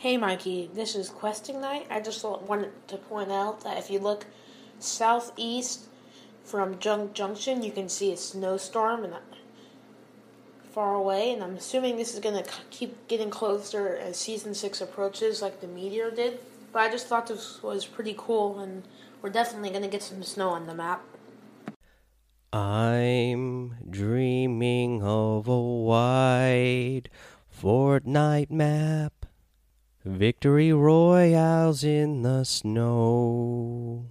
Hey Mikey, this is Questing Knight. I just wanted to point out that if you look southeast from Junk Junction, you can see a snowstorm and far away, and I'm assuming this is going to keep getting closer as season 6 approaches like the meteor did. But I just thought this was pretty cool and we're definitely going to get some snow on the map. I'm dreaming of a wide Fortnite map Victory royales in the snow,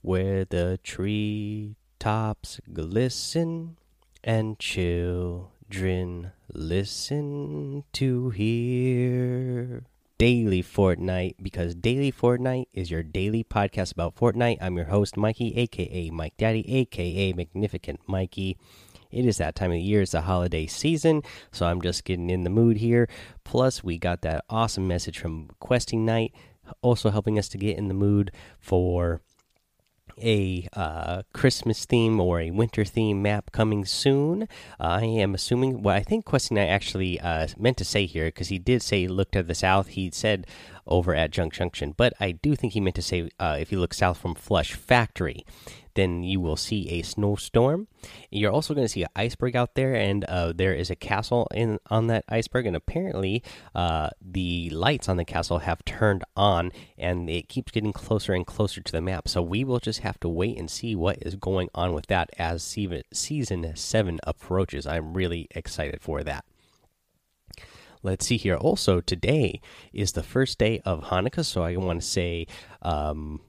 where the tree tops glisten and children listen to hear. Daily Fortnite, because Daily Fortnite is your daily podcast about Fortnite. I'm your host, Mikey, aka Mike Daddy, aka Magnificent Mikey. It is that time of the year. It's the holiday season, so I'm just getting in the mood here. Plus, we got that awesome message from Questing Knight, also helping us to get in the mood for a uh, Christmas theme or a winter theme map coming soon. Uh, I am assuming. Well, I think Questing Knight actually uh, meant to say here because he did say look to the south. He said over at Junk Junction, but I do think he meant to say uh, if you look south from Flush Factory then you will see a snowstorm. You're also going to see an iceberg out there, and uh, there is a castle in on that iceberg. And apparently, uh, the lights on the castle have turned on, and it keeps getting closer and closer to the map. So we will just have to wait and see what is going on with that as season seven approaches. I'm really excited for that. Let's see here. Also, today is the first day of Hanukkah, so I want to say um,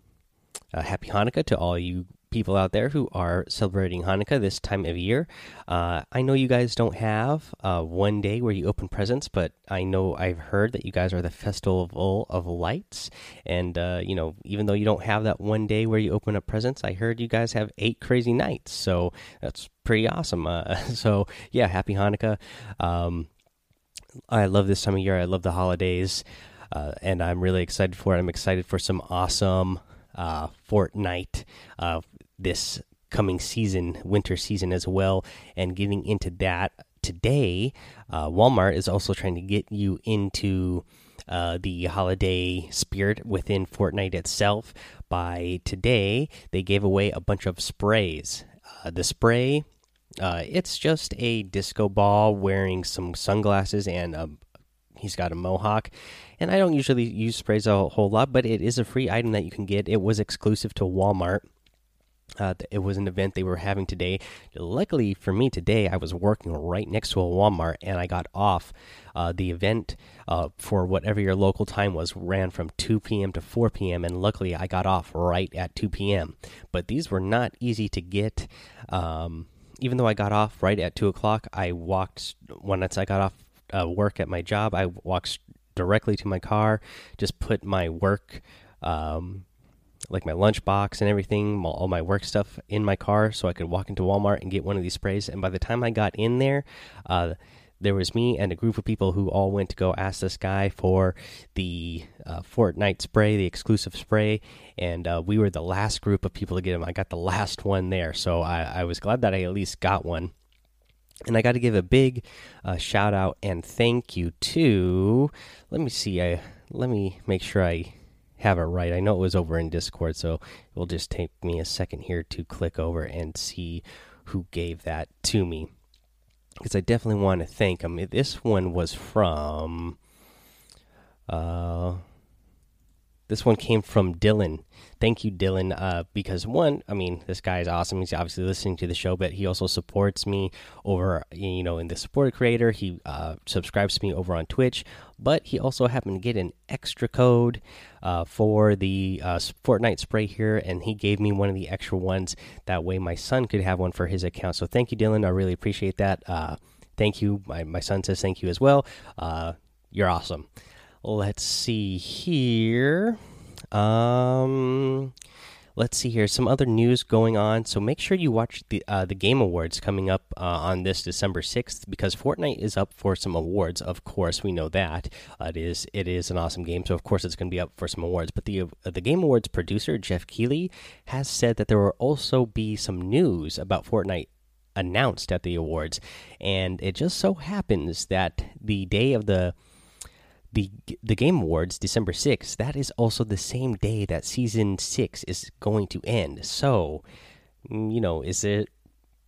uh, happy Hanukkah to all you people out there who are celebrating Hanukkah this time of year. Uh, I know you guys don't have uh, one day where you open presents, but I know I've heard that you guys are the festival of lights. And, uh, you know, even though you don't have that one day where you open up presents, I heard you guys have eight crazy nights. So that's pretty awesome. Uh, so, yeah, happy Hanukkah. Um, I love this time of year. I love the holidays. Uh, and I'm really excited for it. I'm excited for some awesome uh, Fortnite uh, this coming season, winter season as well. And getting into that today, uh, Walmart is also trying to get you into uh, the holiday spirit within Fortnite itself. By today, they gave away a bunch of sprays. Uh, the spray, uh, it's just a disco ball wearing some sunglasses and a, he's got a mohawk. And I don't usually use sprays a whole lot, but it is a free item that you can get. It was exclusive to Walmart. Uh, it was an event they were having today. Luckily for me today, I was working right next to a Walmart, and I got off. Uh, the event uh, for whatever your local time was ran from 2 p.m. to 4 p.m., and luckily I got off right at 2 p.m. But these were not easy to get. Um, even though I got off right at 2 o'clock, I walked once I got off uh, work at my job. I walked directly to my car, just put my work. Um, like my lunchbox and everything, all my work stuff in my car, so I could walk into Walmart and get one of these sprays. And by the time I got in there, uh, there was me and a group of people who all went to go ask this guy for the uh, Fortnite spray, the exclusive spray, and uh, we were the last group of people to get him. I got the last one there, so I, I was glad that I at least got one. And I got to give a big uh, shout out and thank you to. Let me see. I let me make sure I have it right. I know it was over in Discord, so it will just take me a second here to click over and see who gave that to me. Because I definitely want to thank them. This one was from. Uh, this one came from Dylan. Thank you, Dylan. Uh, because one, I mean, this guy is awesome. He's obviously listening to the show, but he also supports me over, you know, in the support creator. He uh, subscribes to me over on Twitch, but he also happened to get an extra code uh, for the uh, Fortnite spray here, and he gave me one of the extra ones. That way, my son could have one for his account. So thank you, Dylan. I really appreciate that. Uh, thank you. My my son says thank you as well. Uh, you're awesome. Let's see here. Um, let's see here. Some other news going on. So make sure you watch the uh, the Game Awards coming up uh, on this December sixth because Fortnite is up for some awards. Of course, we know that uh, it is it is an awesome game. So of course it's going to be up for some awards. But the uh, the Game Awards producer Geoff Keighley has said that there will also be some news about Fortnite announced at the awards, and it just so happens that the day of the the the Game Awards, December 6th, that is also the same day that season 6 is going to end. So, mm, you know, is it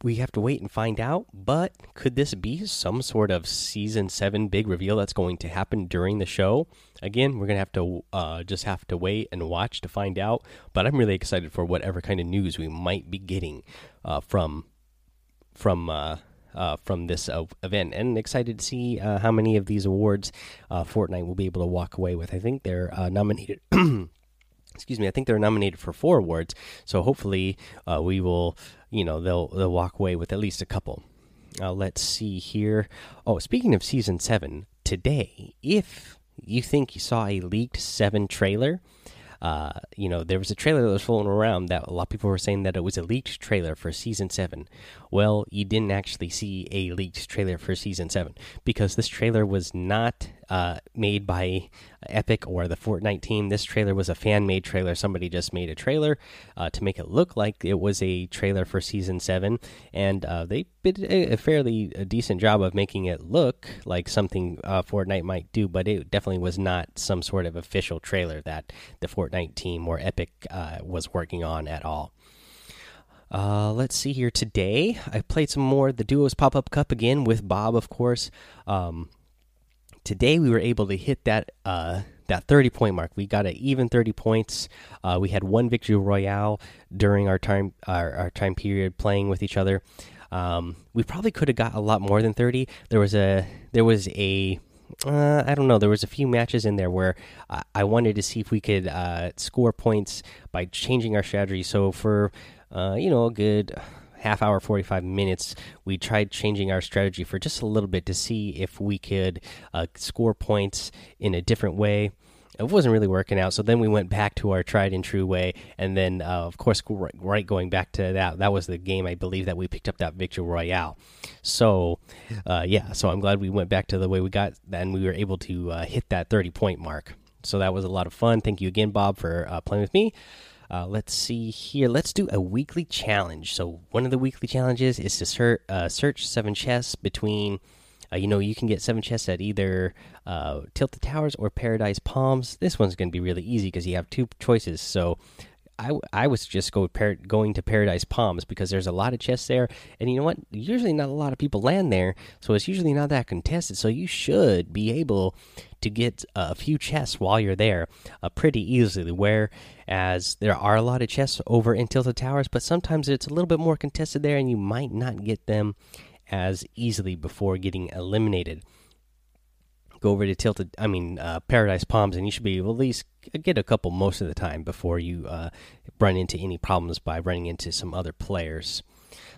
we have to wait and find out, but could this be some sort of season 7 big reveal that's going to happen during the show? Again, we're going to have to uh, just have to wait and watch to find out, but I'm really excited for whatever kind of news we might be getting uh, from from uh, uh, from this uh, event, and excited to see uh, how many of these awards uh, Fortnite will be able to walk away with. I think they're uh, nominated. excuse me. I think they're nominated for four awards, so hopefully uh, we will. You know, they'll they'll walk away with at least a couple. let's see here. Oh, speaking of season seven, today, if you think you saw a leaked seven trailer uh, you know, there was a trailer that was floating around that a lot of people were saying that it was a leaked trailer for season seven. Well, you didn't actually see a leaked trailer for season seven because this trailer was not uh, made by Epic or the Fortnite team. This trailer was a fan made trailer. Somebody just made a trailer uh, to make it look like it was a trailer for season seven, and uh, they did a, fairly decent job of making it look like something uh, Fortnite might do, but it definitely was not some sort of official trailer that the Fortnite team or Epic uh, was working on at all. Uh, let's see here. Today, I played some more the Duos Pop Up Cup again with Bob, of course. Um, today we were able to hit that uh, that 30 point mark. We got an even 30 points. Uh, we had one victory royale during our time our, our time period playing with each other. Um, we probably could have got a lot more than 30. There was a there was a uh, I don't know. There was a few matches in there where uh, I wanted to see if we could uh, score points by changing our strategy. So for uh, you know a good half hour, 45 minutes, we tried changing our strategy for just a little bit to see if we could uh, score points in a different way. It wasn't really working out, so then we went back to our tried and true way, and then, uh, of course, right going back to that, that was the game I believe that we picked up that victory royale. So, uh, yeah, so I'm glad we went back to the way we got, and we were able to uh, hit that 30 point mark. So that was a lot of fun. Thank you again, Bob, for uh, playing with me. Uh, let's see here. Let's do a weekly challenge. So one of the weekly challenges is to ser uh, search seven chests between. Uh, you know, you can get seven chests at either uh, Tilted Towers or Paradise Palms. This one's going to be really easy because you have two choices. So I, I was just go going to Paradise Palms because there's a lot of chests there, and you know what? Usually not a lot of people land there, so it's usually not that contested. So you should be able to get a few chests while you're there, uh, pretty easily. Whereas there are a lot of chests over in Tilted Towers, but sometimes it's a little bit more contested there, and you might not get them as easily before getting eliminated go over to Tilted, I mean uh, Paradise Palms, and you should be able at least get a couple most of the time before you uh, run into any problems by running into some other players.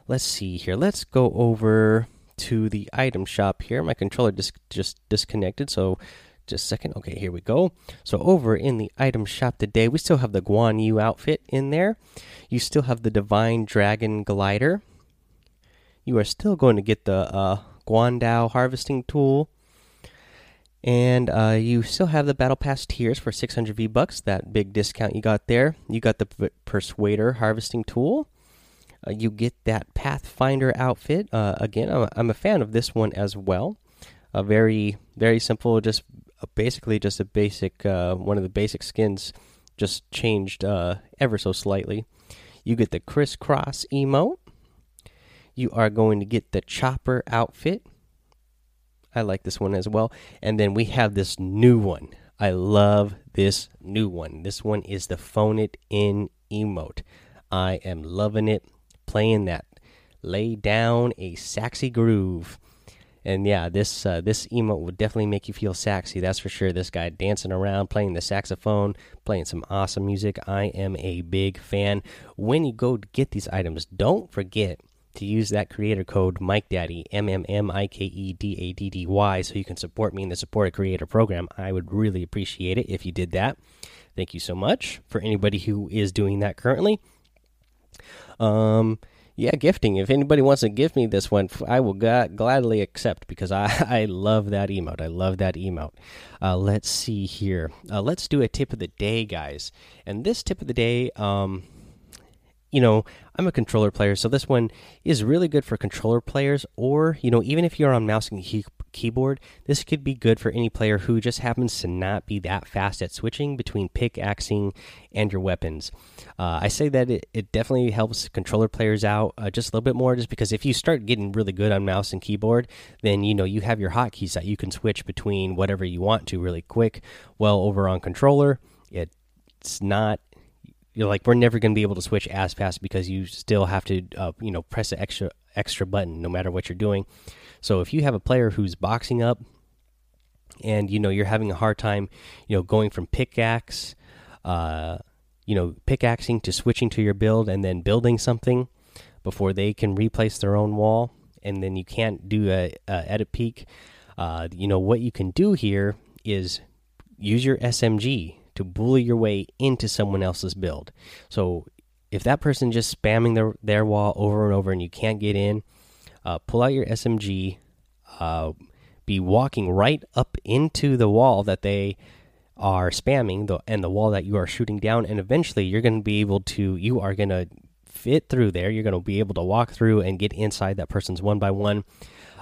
Let's see here. Let's go over to the item shop here. My controller just just disconnected, so just a second. Okay, here we go. So over in the item shop today, we still have the Guan Yu outfit in there. You still have the Divine Dragon glider. You are still going to get the uh, Guandao harvesting tool and uh, you still have the Battle Pass tiers for 600 V bucks. That big discount you got there. You got the Persuader harvesting tool. Uh, you get that Pathfinder outfit. Uh, again, I'm a, I'm a fan of this one as well. A very very simple, just uh, basically just a basic uh, one of the basic skins, just changed uh, ever so slightly. You get the crisscross emote. You are going to get the chopper outfit I like this one as well. And then we have this new one. I love this new one. This one is the phone it in emote. I am loving it. Playing that. Lay down a sexy groove. And yeah, this uh, this emote would definitely make you feel sexy. That's for sure. This guy dancing around, playing the saxophone, playing some awesome music. I am a big fan. When you go get these items, don't forget to use that creator code Mike Daddy M M M I K E D A D D Y so you can support me in the Support a Creator program. I would really appreciate it if you did that. Thank you so much for anybody who is doing that currently. Um, yeah, gifting. If anybody wants to give me this one, I will gladly accept because I I love that emote. I love that emote. Uh, let's see here. Uh, let's do a tip of the day, guys. And this tip of the day, um, you know, I'm a controller player, so this one is really good for controller players, or, you know, even if you're on mouse and key keyboard, this could be good for any player who just happens to not be that fast at switching between pickaxing and your weapons. Uh, I say that it, it, definitely helps controller players out uh, just a little bit more, just because if you start getting really good on mouse and keyboard, then you know you have your hotkeys that you can switch between whatever you want to really quick. Well, over on controller, it's not you're like we're never going to be able to switch as fast because you still have to uh, you know press an extra extra button no matter what you're doing. So if you have a player who's boxing up and you know you're having a hard time you know going from pickaxe uh you know pickaxing to switching to your build and then building something before they can replace their own wall and then you can't do a, a edit peek uh you know what you can do here is use your smg to bully your way into someone else's build. So if that person just spamming their their wall over and over and you can't get in, uh, pull out your SMG, uh, be walking right up into the wall that they are spamming the and the wall that you are shooting down, and eventually you're going to be able to you are going to fit through there. You're going to be able to walk through and get inside that person's one by one.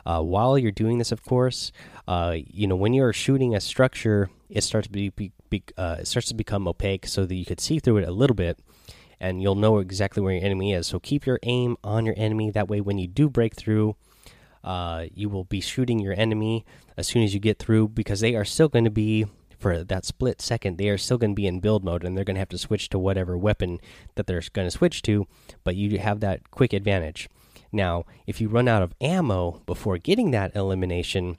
Uh, while you're doing this, of course, uh, you know when you're shooting a structure, it starts to be, be be, uh, it starts to become opaque so that you could see through it a little bit and you'll know exactly where your enemy is. So keep your aim on your enemy. That way, when you do break through, uh, you will be shooting your enemy as soon as you get through because they are still going to be, for that split second, they are still going to be in build mode and they're going to have to switch to whatever weapon that they're going to switch to, but you have that quick advantage. Now, if you run out of ammo before getting that elimination,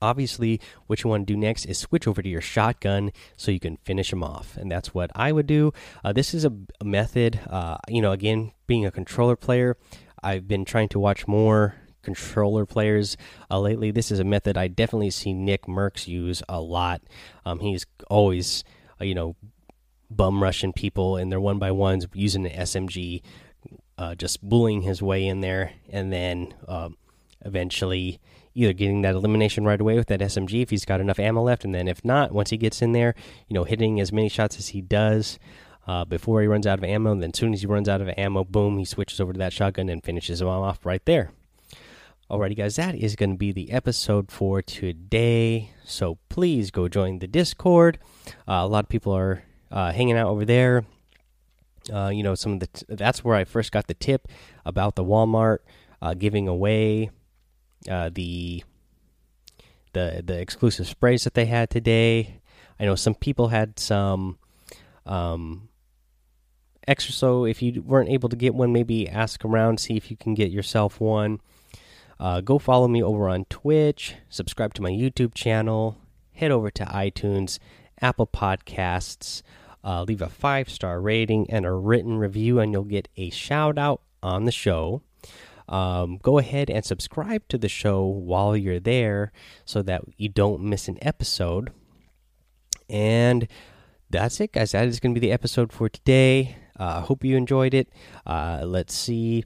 obviously what you want to do next is switch over to your shotgun so you can finish them off and that's what i would do. Uh, this is a, a method uh, you know again being a controller player i've been trying to watch more controller players uh, lately. This is a method i definitely see nick mercs use a lot. Um, he's always uh, you know bum rushing people and they're one by ones using an smg uh, just bullying his way in there and then um, eventually either getting that elimination right away with that SMG if he's got enough ammo left, and then if not, once he gets in there, you know, hitting as many shots as he does uh, before he runs out of ammo. And then as soon as he runs out of ammo, boom, he switches over to that shotgun and finishes him off right there. Alrighty, guys, that is going to be the episode for today. So please go join the Discord. Uh, a lot of people are uh, hanging out over there. Uh, you know, some of the that's where I first got the tip about the Walmart uh, giving away uh, the the the exclusive sprays that they had today. I know some people had some um, extra. So if you weren't able to get one, maybe ask around, see if you can get yourself one. Uh, go follow me over on Twitch. Subscribe to my YouTube channel. Head over to iTunes, Apple Podcasts. Uh, leave a five star rating and a written review, and you'll get a shout out on the show um, go ahead and subscribe to the show while you're there so that you don't miss an episode. And that's it, guys. That is going to be the episode for today. I uh, hope you enjoyed it. Uh, let's see.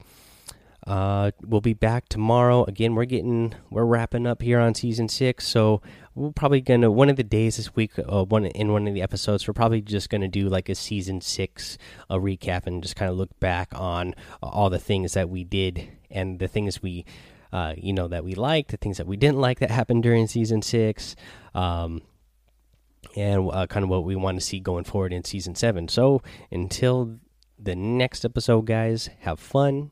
Uh, we'll be back tomorrow. Again, we're getting we're wrapping up here on season six, so we're probably gonna one of the days this week, uh, one in one of the episodes, we're probably just gonna do like a season six a recap and just kind of look back on all the things that we did and the things we, uh, you know, that we liked, the things that we didn't like that happened during season six, um, and uh, kind of what we want to see going forward in season seven. So until the next episode, guys, have fun,